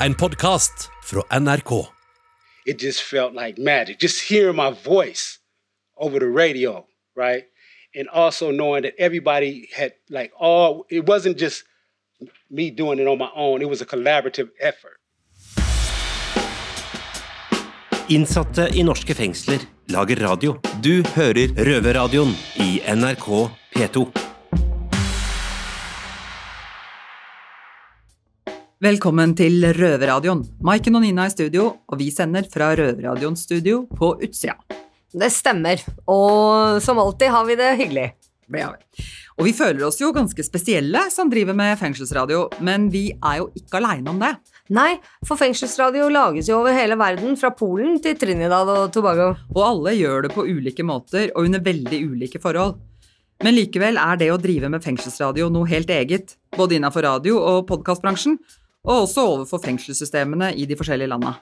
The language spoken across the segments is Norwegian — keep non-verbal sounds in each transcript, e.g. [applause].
en podkast fra NRK. it just felt like magic. Just hearing my voice over the radio, right? And also knowing that everybody had like all it wasn't just me doing it on my own, it was a collaborative effort. Innsatte i norske fengsler lager radio. Du hører Røverradioen i NRK P2. Velkommen til Røverradioen. Maiken og Nina i studio, og vi sender fra Røverradioens studio på utsida. Det stemmer. Og som alltid har vi det hyggelig. Det har vi. Og vi føler oss jo ganske spesielle som driver med fengselsradio, men vi er jo ikke aleine om det. Nei, for fengselsradio lages jo over hele verden, fra Polen til Trinidad og Tobago. Og alle gjør det på ulike måter og under veldig ulike forhold. Men likevel er det å drive med fengselsradio noe helt eget, både innafor radio- og podkastbransjen, og også overfor fengselssystemene i de forskjellige landa.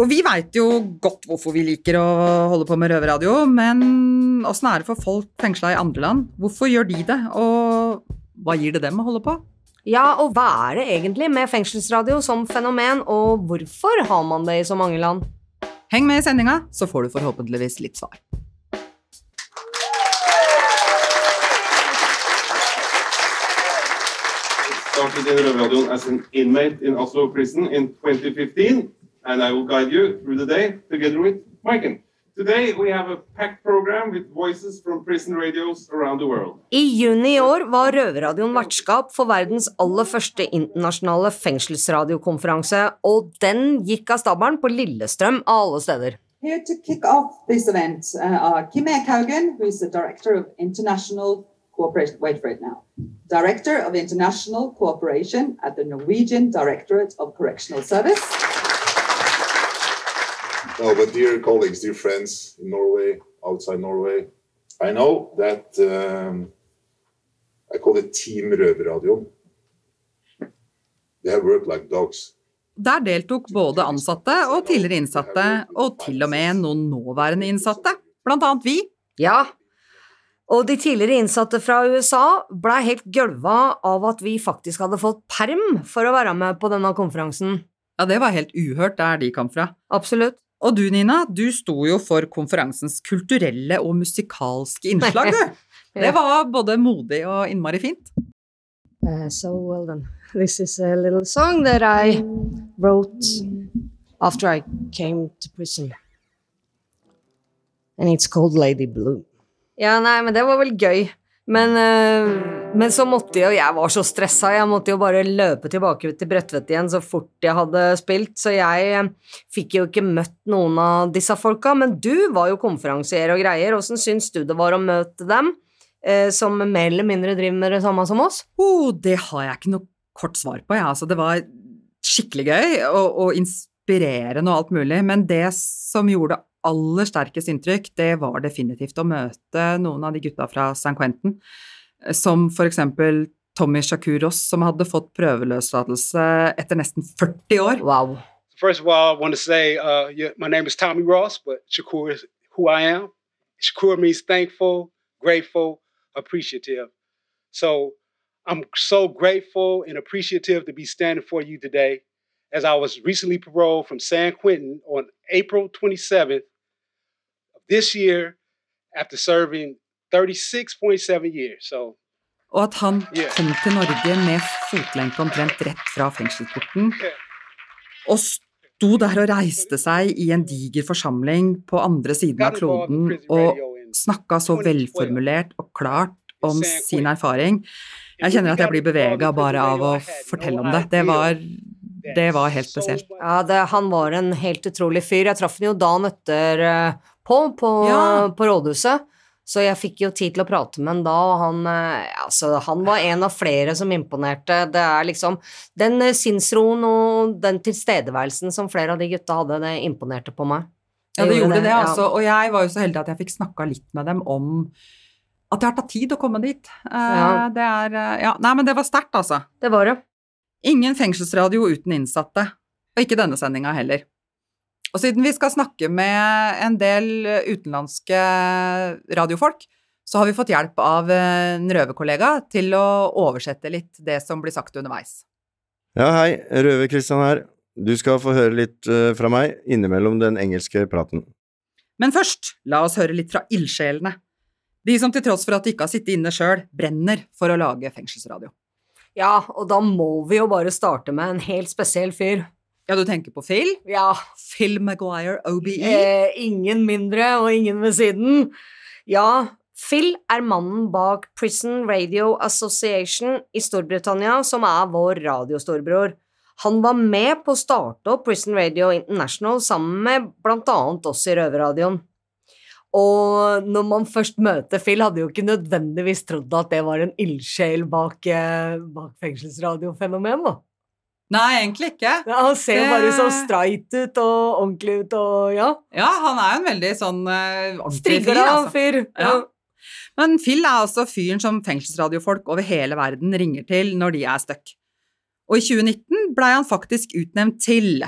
Og vi veit jo godt hvorfor vi liker å holde på med røverradio, men åssen er det for folk fengsla i andre land? Hvorfor gjør de det, og hva gir det dem å holde på? Ja, og hva er det egentlig med fengselsradio som fenomen, og hvorfor har man det i så mange land? Heng med i sendinga, så får du forhåpentligvis litt svar. Started in Røverradioen as an inmate in Oslo prison in 2015, and I will guide you through the day together with Maiken. Today we have a packed program with voices from prison radios around the world. I juni i år var Røverradioen vertskap for verdens aller første internasjonale fengselsradiokonferanse, og den gikk av stabelen på Lillestrøm av alle steder. Here to kick off this event uh, are Kim Eek Haugen, who is the Director of International Cooperation. Wait for it now. Director of International Cooperation at the Norwegian Directorate of Correctional Service. No, but dear colleagues, dear friends in Norway, outside Norway, I know that um, I call it Team Røverradioen. They have worked like dogs. Der deltok både ansatte og tidligere innsatte, og til og med noen nåværende innsatte, blant annet vi. Ja, og de tidligere innsatte fra USA blei helt gølva av at vi faktisk hadde fått perm for å være med på denne konferansen. Ja, det var helt uhørt der de kom fra. Absolutt. Og du, Nina, du sto jo for konferansens kulturelle og musikalske innslag, du. [laughs] Det var både modig og innmari fint. Uh, so well then, this is a little song that I wrote after I came to prison. And it's called Lady Blue. Ja, nei, men det var vel gøy. Men, eh, men så måtte jo Jeg var så stressa, jeg måtte jo bare løpe tilbake til Bredtvet igjen så fort jeg hadde spilt, så jeg eh, fikk jo ikke møtt noen av disse folka. Men du var jo konferansier og greier. Åssen syns du det var å møte dem, eh, som mer eller mindre driver med det samme som oss? Oh, det har jeg ikke noe kort svar på, jeg. Ja. Altså, det var skikkelig gøy og, og inspirerende og alt mulig, men det som gjorde aller sterkest inntrykk, det var definitivt å møte noen av de gutta fra San Quentin, som for eksempel Tommy Shakur Ross, som hadde fått prøveløslatelse etter nesten 40 år. Wow. First of all, I want to say uh, yeah, my name is Tommy Ross, but Shakur is who I am. Shakur means thankful, grateful, appreciative. So I'm so grateful and appreciative to be standing for you today as I was recently paroled from San Quentin on April 27th of this year after serving 36.7 years. So Og at han Yeah. kom til Norge med fotlenke omtrent rett fra fengselsporten, og sto der og reiste seg i en diger forsamling på andre siden av kloden og snakka så velformulert og klart om sin erfaring. Jeg kjenner at jeg blir bevega bare av å fortelle om det. Det var, det var helt spesielt. Ja, det, han var en helt utrolig fyr. Jeg traff ham jo dagen etter eh, på, på, Ja. på rådhuset. Så jeg fikk jo tid til å prate med han da, og han, eh, altså, han var en av flere som imponerte. Det er liksom Den eh, sinnsroen og den tilstedeværelsen som flere av de gutta hadde, det imponerte på meg. Ja, det gjorde det, ja. altså. Og jeg var jo så heldig at jeg fikk snakka litt med dem om at det har tatt tid å komme dit. Eh, Ja. Det er Ja, nei, men det var sterkt, altså. Det var det. Ingen fengselsradio uten innsatte. Og ikke denne sendinga heller. Og siden vi skal snakke med en del utenlandske radiofolk, så har vi fått hjelp av en røverkollega til å oversette litt det som blir sagt underveis. Ja, hei. Røver-Christian her. Du skal få høre litt eh, fra meg innimellom den engelske praten. Men først, la oss høre litt fra ildsjelene. De som til tross for at de ikke har sittet inne sjøl, brenner for å lage fengselsradio. Ja, og da må vi jo bare starte med en helt spesiell fyr. Ja, du tenker på Phil? Ja. Phil Maguire, OBE? Eh, ingen mindre og ingen ved siden. Ja, Phil er mannen bak Prison Radio Association i Storbritannia, som er vår radiostorbror. Han var med på å starte opp Prison Radio International sammen med blant annet oss i Røverradioen. Og når man først møter Phil, hadde jo ikke nødvendigvis trodd at det var en ildsjel bak, eh, bak fengselsradiofenomen, da. Nei, egentlig ikke. Ja, han ser jo bare så streit ut og ordentlig ut og ja. Ja, han er jo en veldig sånn uh, fyr, Strigla altså. fyr. Ja. Men Phil er altså fyren som fengselsradiofolk over hele verden ringer til når de er stuck. Og i 2019 blei han faktisk utnevnt til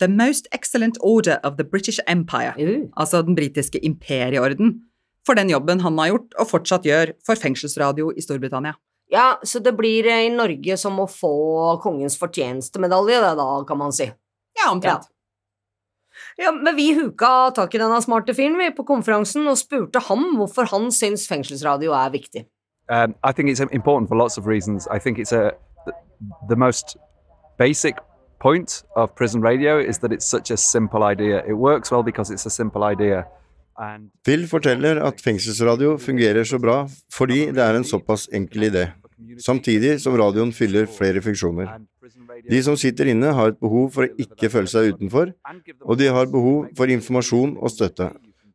The Most Excellent Order of the British Empire, Uh. altså den britiske imperieorden, for den jobben han har gjort og fortsatt gjør for fengselsradio i Storbritannia. Ja, så det blir eh, i Norge som å få kongens fortjenestemedalje, det da, kan man si. Ja, omtrent. Ja, men vi huka tak i denne smarte fyren vi på konferansen og spurte ham hvorfor han syns fengselsradio er viktig. Um, I think it's important for lots of reasons. I think it's a the most basic point of prison radio is that it's such a simple idea. It works well because it's a simple idea. And Phil forteller at fengselsradio fungerer så bra fordi det er en såpass enkel idé, samtidig som radioen fyller flere funksjoner. De som sitter inne, har et behov for å ikke føle seg utenfor, og de har behov for informasjon og støtte.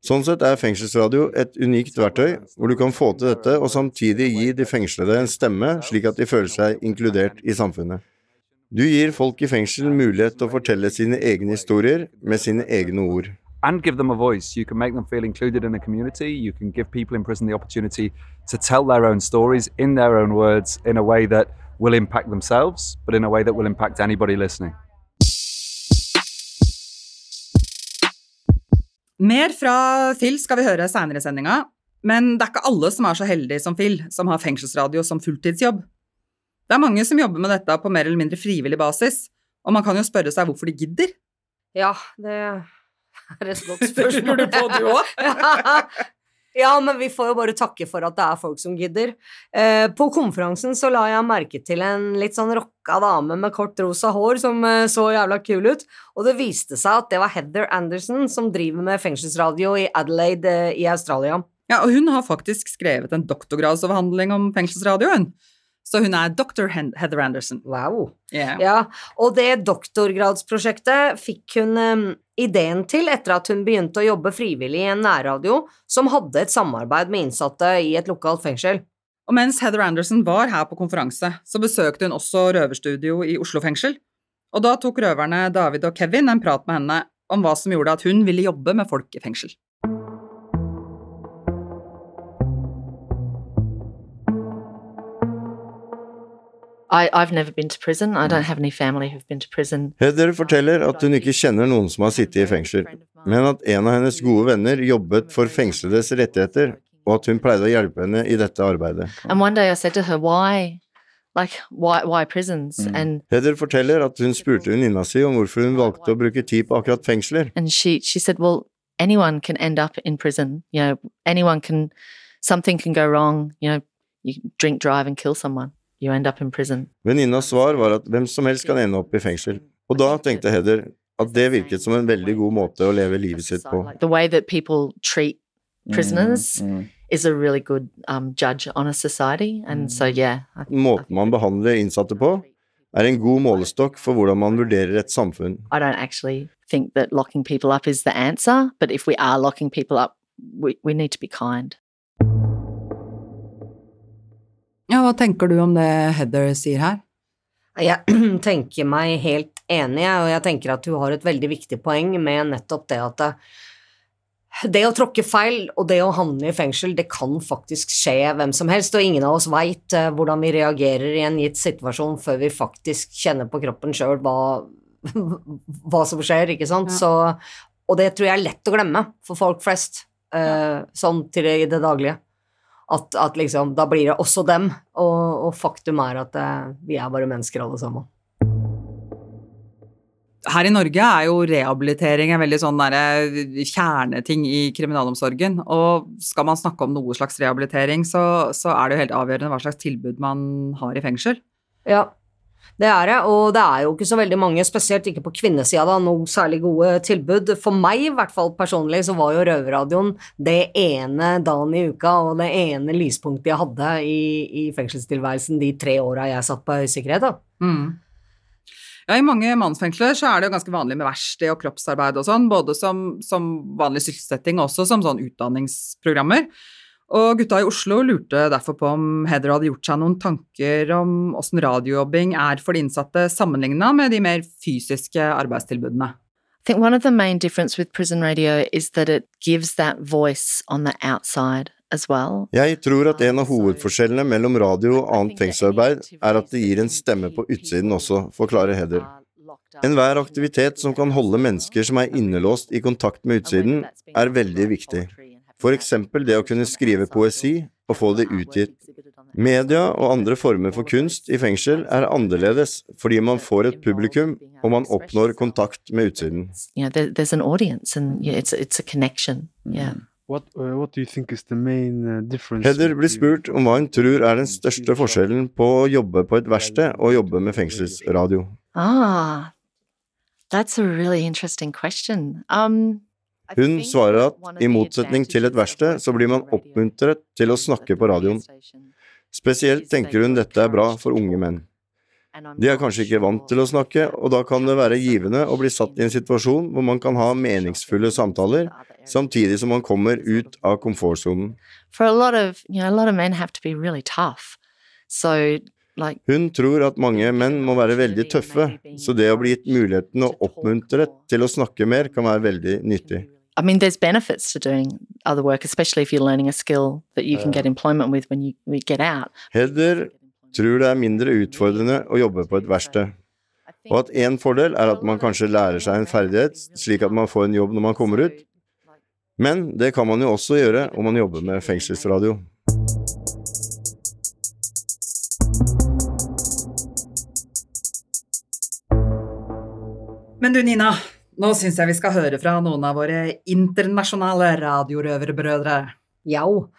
Sånn sett er fengselsradio et unikt verktøy, hvor du kan få til dette og samtidig gi de fengslede en stemme, slik at de føler seg inkludert i samfunnet. Du gir folk i fengsel mulighet til å fortelle sine egne historier med sine egne ord. And give them a voice. You can make them feel included in the community. You can give people in prison the opportunity to tell their own stories in their own words in a way that will impact themselves, but in a way that will impact anybody listening. Mer fra Phil skal vi høre seinere i sendinga, men det er ikke alle som er så heldige som Phil, som har fengselsradio som fulltidsjobb. Det er mange som jobber med dette på mer eller mindre frivillig basis, og man kan jo spørre seg hvorfor de gidder. Ja, det [laughs] er et godt spørsmål. Lurer du på, du òg? ja. ja, men vi får jo bare takke for at det er folk som gidder. Eh, på konferansen så la jeg merke til en litt sånn rocka dame med kort rosa hår som eh, så jævla kul ut, og det viste seg at det var Heather Anderson som driver med fengselsradio i Adelaide eh, i Australia. Ja, og hun har faktisk skrevet en doktorgradsavhandling om fengselsradioen. Så hun er dr. Heather Anderson. Wow. Yeah. Ja, og det doktorgradsprosjektet fikk hun eh, ideen til etter at hun begynte å jobbe frivillig i en nærradio som hadde et samarbeid med innsatte i et lokalt fengsel. Og mens Heather Anderson var her på konferanse, så besøkte hun også røverstudio i Oslo fengsel. Og da tok røverne David og Kevin en prat med henne om hva som gjorde at hun ville jobbe med folk i fengsel. I, I've never been to prison. I don't have any family who've been to prison. Heather forteller at hun ikke kjenner noen som har sittet i fengsel, men at en av hennes gode venner jobbet for fengsledes rettigheter, og at hun pleide å hjelpe henne i dette arbeidet. And one day I said to her, "Why, like, why, why prisons?" And Heather forteller at hun spurte venninna si om hvorfor hun valgte å bruke tid på akkurat fengsler. and she she said, "Well, anyone can end up in prison. You know, anyone can. Something can go wrong. You know, you drink, drive, and kill someone. You end up in prison." Venninnas svar var at hvem som helst kan ende opp i fengsel, og da tenkte Heather at det virket som en veldig god måte å leve livet sitt på. The way that people treat prisoners is a really good um, judge on a society. And so, yeah, I, Måten man behandler innsatte på, er en god målestokk for hvordan man vurderer et samfunn. I don't actually think that locking people up is the answer. But if we are locking people up, we, we need to be kind. Ja, hva tenker du om det Heather sier her? Jeg [clears throat] tenker meg helt enig, og jeg tenker at hun har et veldig viktig poeng med nettopp det at det, det å tråkke feil og det å handle i fengsel, det kan faktisk skje hvem som helst, og ingen av oss veit hvordan vi reagerer i en gitt situasjon før vi faktisk kjenner på kroppen sjøl hva, [laughs] hva som skjer, ikke sant. Ja. Så, og det tror jeg er lett å glemme for folk flest, ja. sånn til det, i det daglige. At, at liksom, da blir det også dem, og, og faktum er at eh, vi er bare mennesker alle sammen. her i Norge er jo rehabilitering en veldig sånn derre kjerneting i kriminalomsorgen. Og skal man snakke om noe slags rehabilitering, så, så er det jo helt avgjørende hva slags tilbud man har i fengsel. Ja, det er det, og det er jo ikke så veldig mange, spesielt ikke på kvinnesida, da, noe særlig gode tilbud. For meg, i hvert fall personlig, så var jo Røverradioen det ene dagen i uka og det ene lyspunktet jeg hadde i, i fengselstilværelsen de tre åra jeg satt på høysikkerhet. da. Mm. Ja, I mange mannsfengsler så er det jo ganske vanlig med verksted og kroppsarbeid og sånn, både som, som vanlig sysselsetting og også som sånn utdanningsprogrammer. Og gutta i Oslo lurte derfor på om Heather hadde gjort seg noen tanker om åssen radiojobbing er for de innsatte sammenligna med de mer fysiske arbeidstilbudene. I think one of the main difference with prison radio is that it gives that voice on the outside as well. Jeg tror at en av hovedforskjellene mellom radio og annet fengselsarbeid er at det gir en stemme på utsiden også, forklarer Heather. Enhver aktivitet som kan holde mennesker som er innelåst i kontakt med utsiden, er veldig viktig. For eksempel det å kunne skrive poesi og få det utgitt. Media og andre former for kunst i fengsel er annerledes fordi man får et publikum og man oppnår kontakt med utsiden. You know, there's an audience and it's, it's a connection. Yeah. What, uh, what? Heather blir spurt om hva hun tror er den største forskjellen på å jobbe på et verksted og jobbe med fengselsradio. Ah, that's a really interesting question. Um, Hun svarer at i motsetning til et verksted, så blir man oppmuntret til å snakke på radioen. Spesielt tenker hun dette er bra for unge menn. De er kanskje ikke vant til å snakke, og da kan det være givende å bli satt i en situasjon hvor man kan ha meningsfulle samtaler, samtidig som man kommer ut av komfortsonen. Hun tror at mange menn må være veldig tøffe, så det å bli gitt muligheten og oppmuntret til å snakke mer kan være veldig nyttig. I mean, there's benefits to doing other work, especially if you're learning a skill that you can get employment with when you, you get out. Heather tror det er mindre utfordrende å jobbe på et verksted, og at en fordel er at man kanskje lærer seg en ferdighet slik at man får en jobb når man kommer ut, men det kan man jo også gjøre om man jobber med fengselsradio. Men du Nina, nå syns jeg vi skal høre fra noen av våre internasjonale radiorøverbrødre. Jau.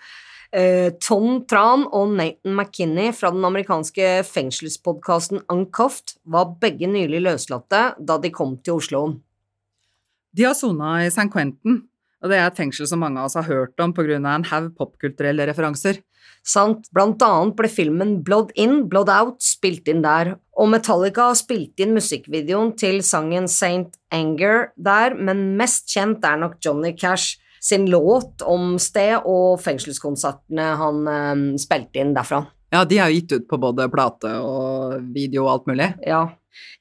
Eh, Tom Tran og Nathan McKinney fra den amerikanske fengselspodkasten Uncuffed var begge nylig løslatte da de kom til Oslo. De har sona i San Quentin, og det er et fengsel som mange av oss har hørt om pga. en haug popkulturelle referanser. Sant, blant annet ble filmen Blood In, Blood Out spilt inn der, og Metallica har spilt inn musikkvideoen til sangen Saint Anger der, men mest kjent er nok Johnny Cash sin låt om sted og fengselskonsertene han eh, spilte inn derfra. Ja, de er jo gitt ut på både plate og video og alt mulig. Ja.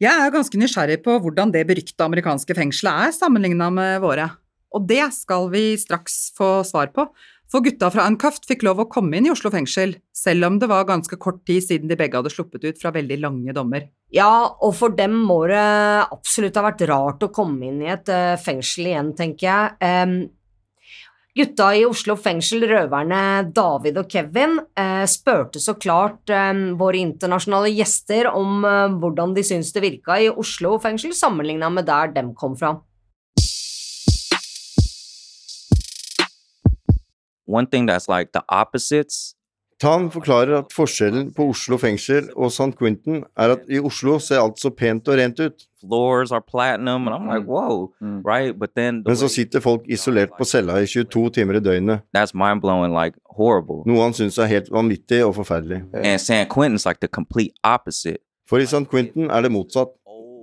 Jeg er ganske nysgjerrig på hvordan det berykta amerikanske fengselet er sammenligna med våre. Og det skal vi straks få svar på. For gutta fra Uncuffed fikk lov å komme inn i Oslo fengsel, selv om det var ganske kort tid siden de begge hadde sluppet ut fra veldig lange dommer. Ja, og for dem må det absolutt ha vært rart å komme inn i et eh, fengsel igjen, tenker jeg. Um, gutta i Oslo fengsel, røverne David og Kevin, uh, spurte så klart um, våre internasjonale gjester om uh, hvordan de syns det virka i Oslo fengsel sammenligna med der dem kom fra. One thing that's like the opposites Tan forklarer at forskjellen på Oslo fengsel og St. Quentin er at i Oslo ser alt så pent og rent ut, platinum, like, mm. right? The men så sitter folk isolert på cella i 22 timer i døgnet, that's mind blowing, like noe han syns er helt vanvittig og forferdelig. And San Quentin's like the complete opposite. For i St. Quentin er det motsatt.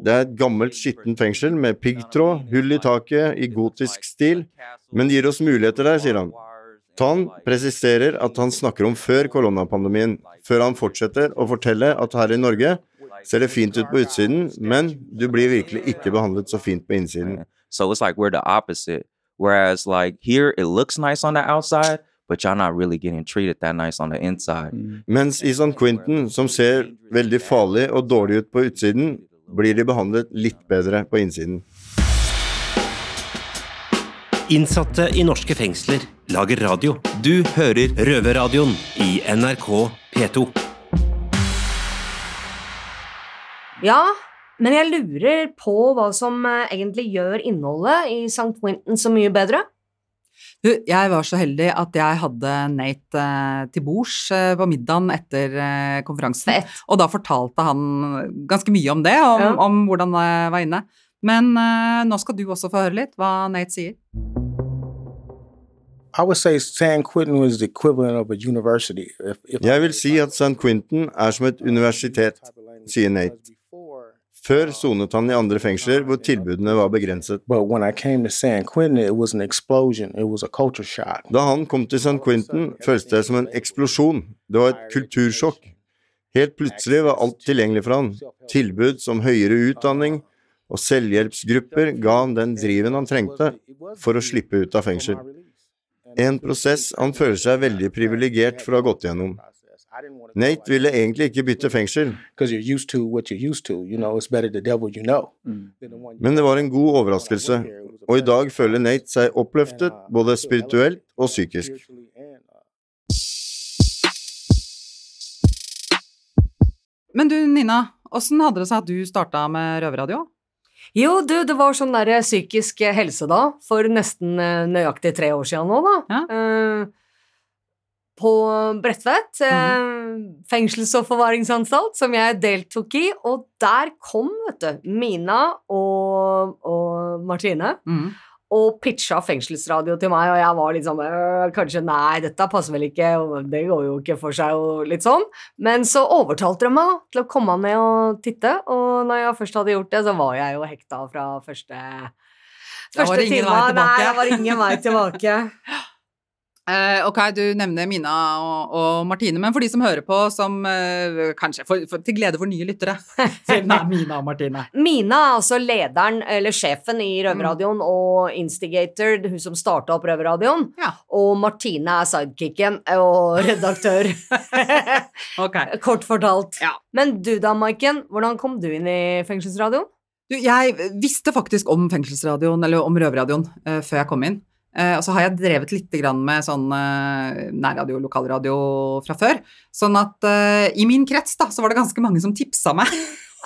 Det er et gammelt, skittent fengsel med piggtråd, hull i taket, i gotisk stil, men det gir oss muligheter der, sier han. Tan presiserer at han snakker om før koronapandemien, før han fortsetter å fortelle at her i Norge ser det fint ut på utsiden, men du blir virkelig ikke behandlet så fint på innsiden. So it's like we're the opposite. Whereas like here, it looks nice on the outside, but y'all not really getting treated that nice on the inside. Mens i San Quentin, som ser veldig farlig og dårlig ut på utsiden, blir de behandlet litt bedre på innsiden. Innsatte i norske fengsler lager radio. Du hører Røverradioen i NRK P2. Ja, Men jeg lurer på hva som eh, egentlig gjør innholdet i St. Quentin så mye bedre. Du, jeg var så heldig at jeg hadde Nate eh, til bords eh, på middagen etter eh, konferansen. Og da fortalte han ganske mye om det, om, Ja. om hvordan det var inne. Men nå skal du også få høre litt hva Nate sier. I would say San Quentin was the equivalent of a university. If, if Jeg vil si at St. Quentin er som et universitet, sier Nate. Før sonet han i andre fengsler hvor tilbudene var begrenset. But when I came to San Quentin, it was an explosion. It was a culture shock. Da han kom til St. Quentin, føltes det som en eksplosjon. Det var et kultursjokk. Helt plutselig var alt tilgjengelig for han. Tilbud som høyere utdanning og selvhjelpsgrupper ga han den driven han trengte for å slippe ut av fengsel. En prosess han føler seg veldig privilegert for å ha gått gjennom. Nate ville egentlig ikke bytte fengsel, Because you're used to what you're used to. You know, it's better the devil you know. men det var en god overraskelse, og i dag føler Nate seg oppløftet både spirituelt og psykisk. Men du Nina, åssen hadde det seg at du starta med røverradio? Jo, du, det var sånn derre psykisk helse da, for nesten eh, nøyaktig tre år siden nå, da. Eh, på Bredtvet, eh, fengsels- og forvaringsanstalt, som jeg deltok i, og der kom, vet du, Mina og, og Martine. Og pitcha fengselsradio til meg, og jeg var litt sånn «Øh, Kanskje, nei, dette passer vel ikke, det går jo ikke for seg, og litt sånn. Men så overtalte de meg da, til å komme ned og titte, og når jeg først hadde gjort det, så var jeg jo hekta fra første Første time. Nei, det var ingen vei tilbake. [laughs] Eh, ok, du nevner Mina og, og Martine, men for de som hører på, som eh, kanskje for, for, til glede for nye lyttere [laughs] Hvem er Mina og Martine? Mina er altså lederen, eller sjefen i Røverradioen, og instigator, hun som starta opp Røverradioen. Og Martine er sidekicken og redaktør. [laughs] [laughs] Kort fortalt. Men du da, Maiken, hvordan kom du inn i fengselsradioen? Du, jeg visste faktisk om fengselsradioen, eller om røverradioen, eh, før jeg kom inn. Eh, og så har jeg drevet litt med sånn eh, nærradio, lokalradio fra før. Sånn at eh, i min krets da, så var det ganske mange som tipsa meg. [laughs]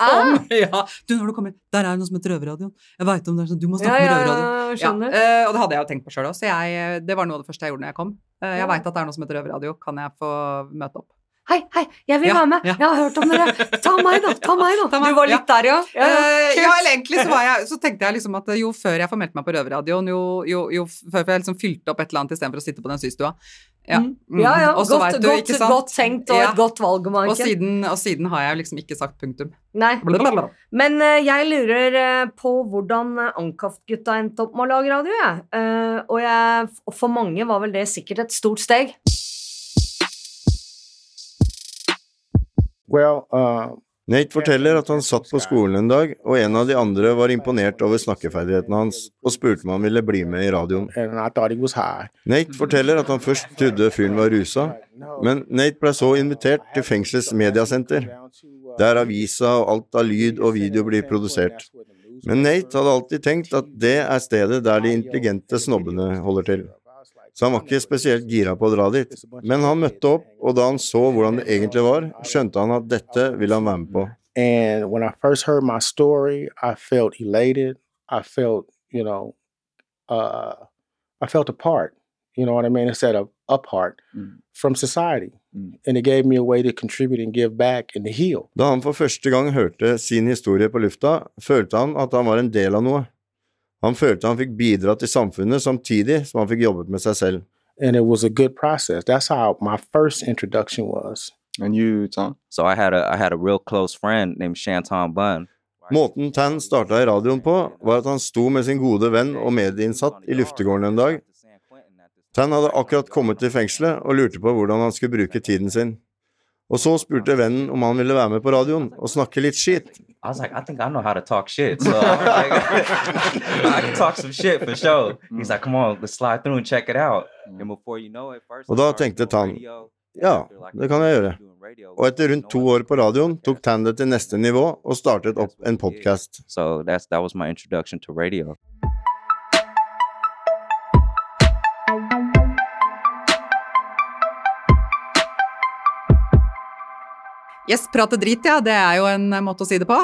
Om, [laughs] ja, du, når du kommer, Der er det noe som heter Røverradioen. Jeg vet om det er sånn, Du må snakke Ja, med ja, Røverradioen. skjønner. eh, og det hadde jeg jo tenkt på sjøl òg, så jeg, det var noe av det første jeg gjorde når jeg kom. Jeg Ja. veit at det er noe som heter Røverradio. Kan jeg få møte opp? Hei, hei, jeg vil Ja, være med! ja. Jeg har hørt om dere! Ta meg, da! Ta meg, da! Du var litt der, ja? Ja, ja. Eh, ja, eller egentlig så, var jeg, så tenkte jeg liksom at jo før jeg får meldt meg på Røverradioen, jo, jo, jo før jeg liksom fylte opp et eller annet istedenfor å sitte på den systua. Ja, Mm. Ja, ja, Og godt- du, godt- godt tenkt og et godt valg. Og siden, og siden har jeg liksom ikke sagt punktum. Nei. Blablabla. Men uh, jeg lurer uh, på hvordan uh, Ankaft-gutta endte opp med å lage radio, jeg. Uh, og jeg, og for mange var vel det sikkert et stort steg. Well, uh, Nate forteller at han satt på skolen en dag, og en av de andre var imponert over snakkeferdighetene hans, og spurte om han ville bli med i radioen. Nate forteller at han først trodde fyren var rusa, men Nate ble så invitert til fengselets mediasenter, der avisa og alt av lyd og video blir produsert. Men Nate hadde alltid tenkt at det er stedet der de intelligente snobbene holder til. Så han var ikke spesielt gira på å dra dit. Men han møtte opp, og da han så hvordan det egentlig var, skjønte han at dette ville han være med på. And when I first heard my story, I felt elated. I felt, you know, uh, I felt apart. you know what I mean, instead of apart from society. And it gave me a way to contribute and give back and to heal. Da han for første gang hørte sin historie på lufta, følte han at han var en del av noe. Han følte han fikk bidra til samfunnet samtidig som han fikk jobbet med seg selv. And it was a good process. That's how my first introduction was. And you, Tom? So I had a I had a real close friend named Shanton Bunn. Måten Tan starta i radioen på, var at han sto med sin gode venn og medieinnsatt i luftegården en dag. Tan hadde akkurat kommet til fengselet og lurte på hvordan han skulle bruke tiden sin. Og så spurte vennen om han ville være med på radioen og snakke litt skit. I was like, I think I know how to talk shit. So like, [laughs] I can talk some shit for sure. He's like, come on, let's slide through and check it out. And before you know it, first Og da tenkte Tan ja, det kan jeg gjøre. Og etter rundt to år på radioen tok Tan det til neste nivå og startet opp en podkast. So that's that was my introduction to radio. Yes, prate drit, ja. Det er jo en måte å si det på.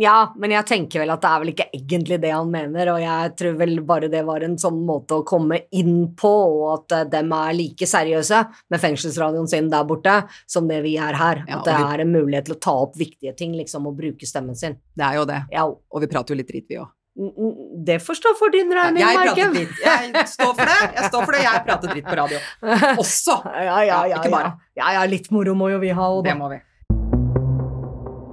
Ja, men jeg tenker vel at det er vel ikke egentlig det han mener, og jeg tror vel bare det var en sånn måte å komme inn på, og at uh, dem er like seriøse med fengselsradioen sin der borte som det vi er her. Ja, at det vi- er en mulighet til å ta opp viktige ting, liksom, og bruke stemmen sin. Det er jo det. Ja. Og vi prater jo litt dritt, vi òg. Det får stå for din regning, Jeg prater Marken. Jeg står for det. Jeg står for det. Jeg prater dritt på radio. [laughs] Også. Ja, ja, ja, ikke bare. ja. ja, ja, litt moro må jo vi ha òg, Det må vi.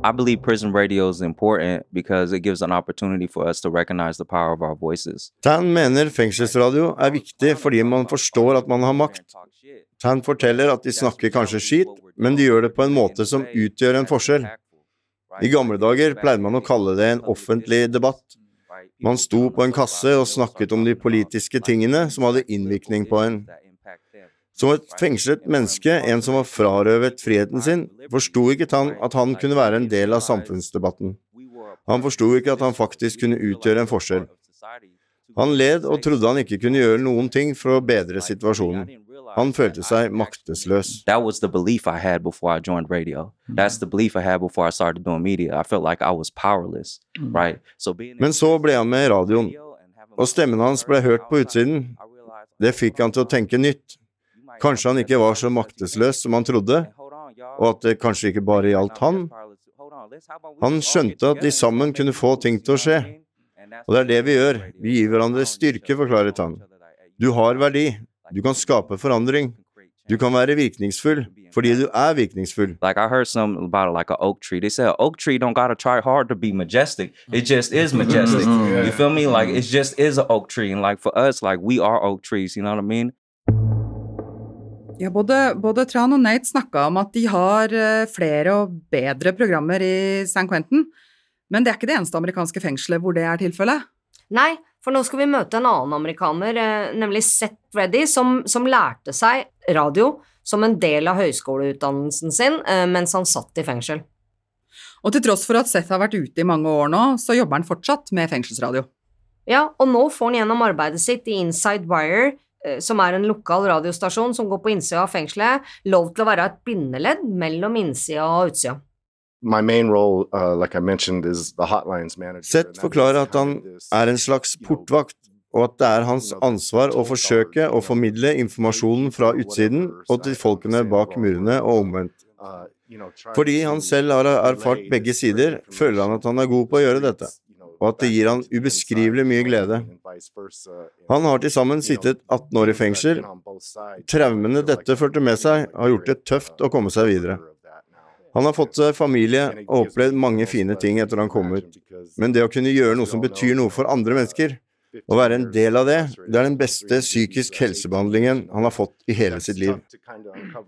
I believe prison radio is important because it gives an opportunity for us to recognize the power of our voices. Tan mener fengselsradio er viktig fordi man forstår at man har makt. Tan forteller at de snakker kanskje skit, men de gjør det på en måte som utgjør en forskjell. I gamle dager pleide man å kalle det en offentlig debatt. Man sto på en kasse og snakket om de politiske tingene som hadde innvirkning på en. Som et fengslet menneske, en som var frarøvet friheten sin, forsto ikke han at han kunne være en del av samfunnsdebatten. Han forsto ikke at han faktisk kunne utgjøre en forskjell. Han led og trodde han ikke kunne gjøre noen ting for å bedre situasjonen. Han følte seg maktesløs. That was the belief I had before I joined radio. That's the belief I had before I started doing media. I felt like I was powerless, right? So being Men så ble han med i radioen, og stemmen hans ble hørt på utsiden. Det fikk han til å tenke nytt. Kanskje han ikke var så maktesløs som han trodde, og at det kanskje ikke bare gjaldt han. Han skjønte at de sammen kunne få ting til å skje. Og det er det vi gjør, vi gir hverandre styrke, forklaret han. Du har verdi, du kan skape forandring. Du kan være virkningsfull fordi du er virkningsfull. Like I heard something about it, like an oak tree. They said oak tree don't gotta try hard to be majestic. It just is majestic. You feel me? Like it just is an oak tree, and like for us, like we are oak trees. You know what I mean? Ja, både, både Tran og Nate snakka om at de har eh, flere og bedre programmer i San Quentin, men det er ikke det eneste amerikanske fengselet hvor det er tilfellet. Nei, for nå skal vi møte en annen amerikaner, eh, nemlig Seth Reddy, som, som lærte seg radio som en del av høyskoleutdannelsen sin eh, mens han satt i fengsel. Og til tross for at Seth har vært ute i mange år nå, så jobber han fortsatt med fengselsradio. Ja, og nå får han gjennom arbeidet sitt i Inside Wire, som er en lokal radiostasjon som går på innsida av fengselet, lov til å være et bindeledd mellom innsida og utsida. Role, uh, like I mentioned, is the hotlines manager. Seth forklarer at han er en slags portvakt, og at det er hans ansvar å forsøke å formidle informasjonen fra utsiden og til folkene bak murene og omvendt. Fordi han selv har erfart begge sider, føler han at han er god på å gjøre dette, og at det gir han ubeskrivelig mye glede. Han har til sammen sittet 18 år i fengsel. Traumene dette førte med seg, har gjort det tøft å komme seg videre. Han har fått seg familie og opplevd mange fine ting etter han kom ut, men det å kunne gjøre noe som betyr noe for andre mennesker, å være en del av det, det er den beste psykisk helsebehandlingen han har fått i hele sitt liv.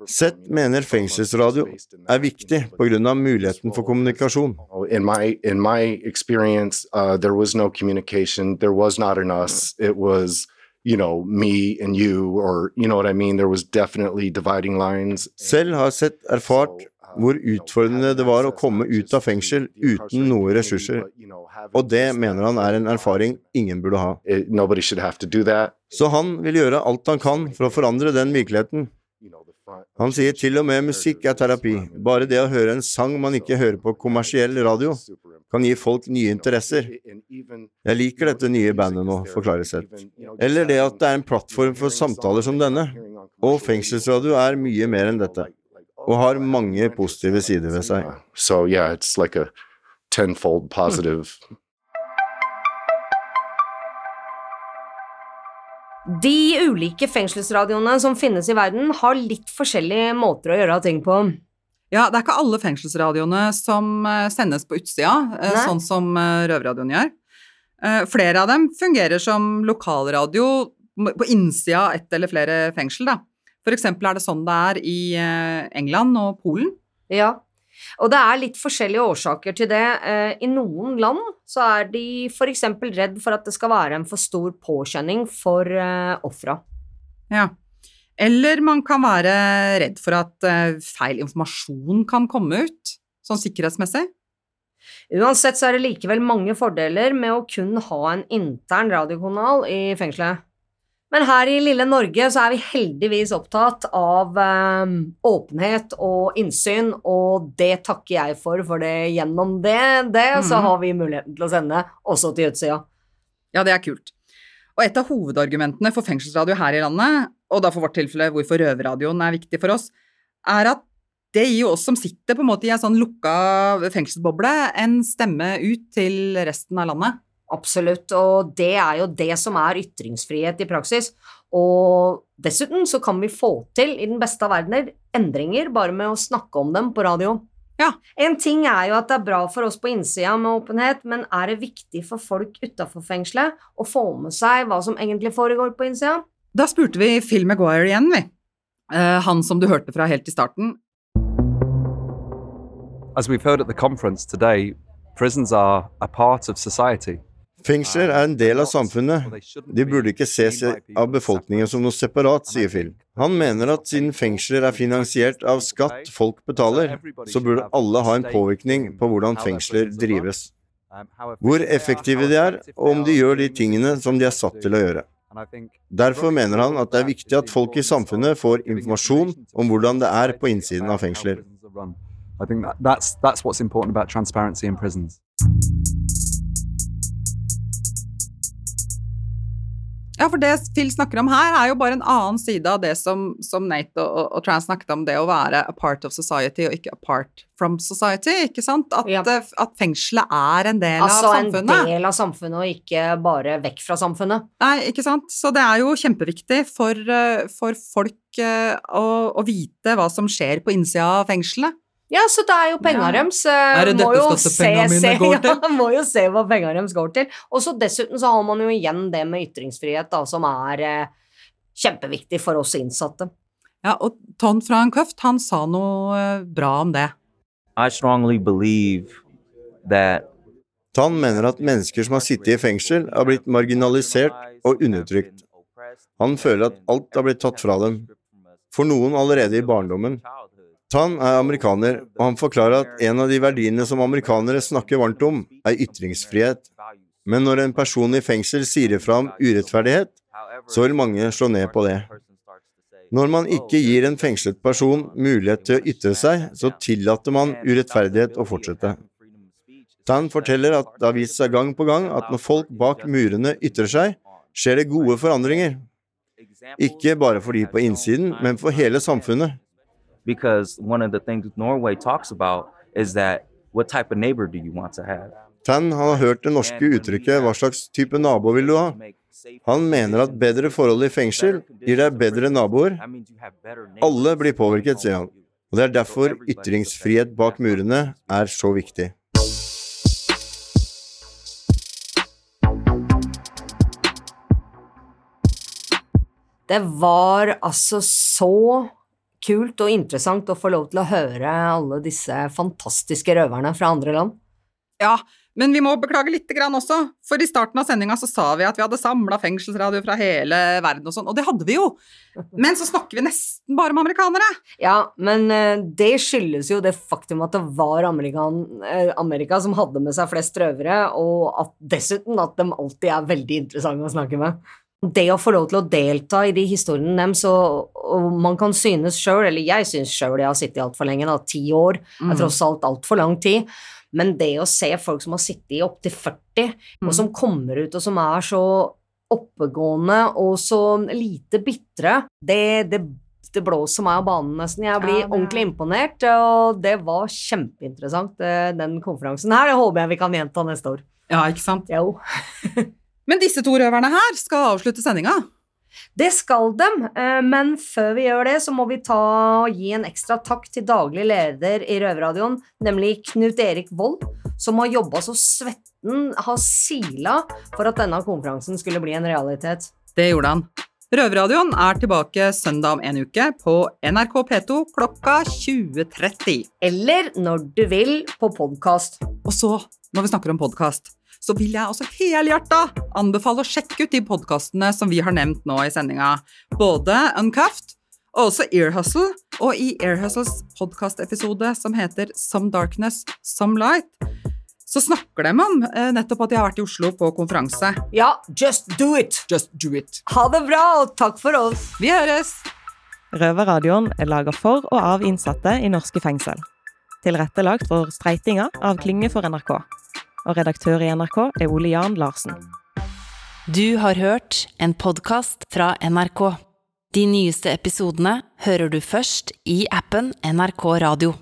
Sett mener fengselsradio er viktig pga. muligheten for kommunikasjon. In my in my experience, uh, there was no communication. There was not an us. It was, you know, me and you, or you know what I mean. There was definitely dividing lines. Selv har sett erfart hvor utfordrende det var å komme ut av fengsel uten noe ressurser, og det mener han er en erfaring ingen burde ha. Så han vil gjøre alt han kan for å forandre den virkeligheten. Han sier til og med musikk er terapi. Bare det å høre en sang man ikke hører på kommersiell radio, kan gi folk nye interesser. Jeg liker dette nye bandet nå, forklarer Seth. Eller det at det er en plattform for samtaler som denne. Og fengselsradio er mye mer enn dette, og har mange positive sider ved seg. So yeah, it's like a tenfold positive. De ulike fengselsradioene som finnes i verden, har litt forskjellige måter å gjøre ting på. Ja, det er ikke alle fengselsradioene som eh, sendes på utsida, eh, Nei. sånn som eh, Røverradioen gjør. Eh, Flere av dem fungerer som lokalradio på innsida av ett eller flere fengsel, da. Eksempel er det sånn det er i eh, England og Polen. Ja, og det er litt forskjellige årsaker til det. Eh, I noen land så er de f.eks. redd for at det skal være en for stor påkjenning for uh, ofra. Ja. Eller man kan være redd for at eh, feil informasjon kan komme ut, sånn sikkerhetsmessig. Uansett så er det likevel mange fordeler med å kun ha en intern radiokanal i fengselet. Men her i lille Norge så er vi heldigvis opptatt av eh, åpenhet og innsyn, og det takker jeg for, for det, gjennom det, det så Mhm. har vi muligheten til å sende også til utsida. Ja, det er kult. Og et av hovedargumentene for fengselsradio her i landet, og da for vårt tilfelle hvorfor røverradioen er viktig for oss, er at det gir jo oss som sitter på en måte i en sånn lukka fengselsboble, en stemme ut til resten av landet. Absolutt, og det er jo det som er ytringsfrihet i praksis. Og dessuten så kan vi få til, i den beste av verdener, endringer bare med å snakke om dem på radio. Ja. En ting er jo at det er bra for oss på innsida med åpenhet, men er det viktig for folk utafor fengselet å få med seg hva som egentlig foregår på innsida? Da spurte vi Phil Maguire igjen, vi. Uh, han som du hørte fra helt i starten. As we've heard at the conference today, prisons are a part of society. Fengsler er en del av samfunnet. De burde ikke ses av befolkningen som noe separat, sier Phil. Han mener at siden fengsler er finansiert av skatt folk betaler, så burde alle ha en påvirkning på hvordan fengsler drives. Hvor effektive de er, og om de gjør de tingene som de er satt til å gjøre. Derfor mener han at det er viktig at folk i samfunnet får informasjon om hvordan det er på innsiden av fengsler. I think that, that's that's what's important about transparency in prisons. Ja, for det Phil snakker om her, er jo bare en annen side av det som, som Nate og, og Trans snakket om, det å være a part of society og ikke apart from society, ikke sant? At, ja. at fengselet er en del Altså av en del av samfunnet, og ikke bare vekk fra samfunnet. Nei, ikke sant? Så det er jo kjempeviktig for, eh, for folk eh, å, å vite hva som skjer på innsida av fengselet. Ja, så det er jo penga Ja. deres. eh, Er det må dette skattepengene se- mine går [laughs] til? Ja, må jo se hva penga deres går til. Og så dessuten så har man jo igjen det med ytringsfrihet, da, som er eh, kjempeviktig for oss innsatte. Ja, og Ton fra en Køft, han sa noe eh, bra om det. I strongly believe that Tan mener at mennesker som har sittet i fengsel, har blitt marginalisert og undertrykt. Han føler at alt har blitt tatt fra dem, for noen allerede i barndommen. Tan er amerikaner, og han forklarer at en av de verdiene som amerikanere snakker varmt om, er ytringsfrihet. Men når en person i fengsel sier ifra om urettferdighet, så vil mange slå ned på det. Når man ikke gir en fengslet person mulighet til å ytre seg, så tillater man urettferdighet å fortsette. Tan forteller at det har vist seg gang på gang at når folk bak murene ytrer seg, skjer det gode forandringer. Ikke bare for de på innsiden, men for hele samfunnet. Because one of the things Norway talks about is that what type of neighbor do you want to have? Tan har hørt det norske uttrykket 'hva slags type nabo vil du ha'? Han mener at bedre forhold i fengsel gir deg bedre naboer. Alle blir påvirket, sier han. Og det er derfor ytringsfrihet bak murene er så viktig. Det var altså så kult og interessant å få lov til å høre alle disse fantastiske røverne fra andre land. Ja, men vi må beklage lite grann også, for i starten av sendinga så sa vi at vi hadde samla fengselsradio fra hele verden og sånn, og det hadde vi jo. [laughs] Men så snakker vi nesten bare med amerikanere. Ja, men eh, det skyldes jo det faktum at det var Amerikan, eh, Amerika som hadde med seg flest røvere, og at dessuten at de alltid er veldig interessante å snakke med. Det å få lov til å delta i de historiene deres, og, og man kan synes sjøl, eller jeg synes sjøl jeg har sittet altfor lenge, da, ti år, Mm. er tross alt altfor lang tid, men det å se folk som har sittet i opptil 40, Mm. og som kommer ut og som er så oppegående og så lite bitre, det, det, det blåser meg av banen nesten. Jeg blir Ja, det- ordentlig imponert, og det var kjempeinteressant, eh, den konferansen her. Det håper jeg vi kan gjenta neste år. Ja, ikke sant? Jo. [laughs] Men disse to røverne her skal avslutte sendinga. Det skal dem, eh, men før vi gjør det, så må vi ta og gi en ekstra takk til daglig leder i Røverradioen, nemlig Knut Erik Vold, som har jobba så svetten har sila for at denne konferansen skulle bli en realitet. Det gjorde han. Røverradioen er tilbake søndag om en uke på NRK P2 klokka 20.30. Eller når du vil på podkast. Og så, når vi snakker om podkast, så vil jeg også helhjerta anbefale å sjekke ut de podkastene som vi har nevnt nå i sendinga. Både Uncuffed og også Ear Hustle, og i Ear Hustles podkastepisode som heter Some Darkness, Some Light, så snakker de om eh, nettopp at de har vært i Oslo på konferanse. Ja, just do it! Just do it. Ha det bra, og takk for oss. Vi høres! Røverradioen er laga for og av innsatte i norske fengsel. Tilrettelagt for streitinga av Klynge for NRK. Og redaktør i NRK er Ole Jan Larsen. Du har hørt en podkast fra NRK. De nyeste episodene hører du først i appen NRK Radio.